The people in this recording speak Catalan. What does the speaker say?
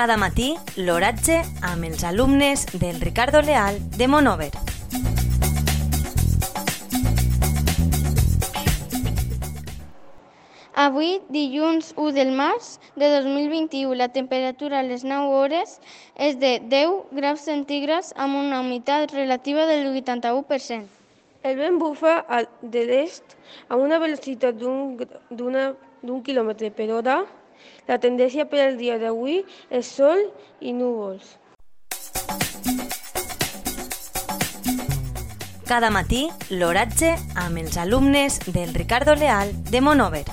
Cada matí, l'oratge amb els alumnes del Ricardo Leal de Monover. Avui, dilluns 1 del març de 2021, la temperatura a les 9 hores és de 10 graus centígrads amb una humitat relativa del 81%. El vent bufa al de l'est amb una velocitat d'un gra- d'una- d'un quilòmetre per hora. La tendència per al dia d'avui és sol i núvols. Cada matí, l'oratge amb els alumnes del Ricardo Leal de Monover.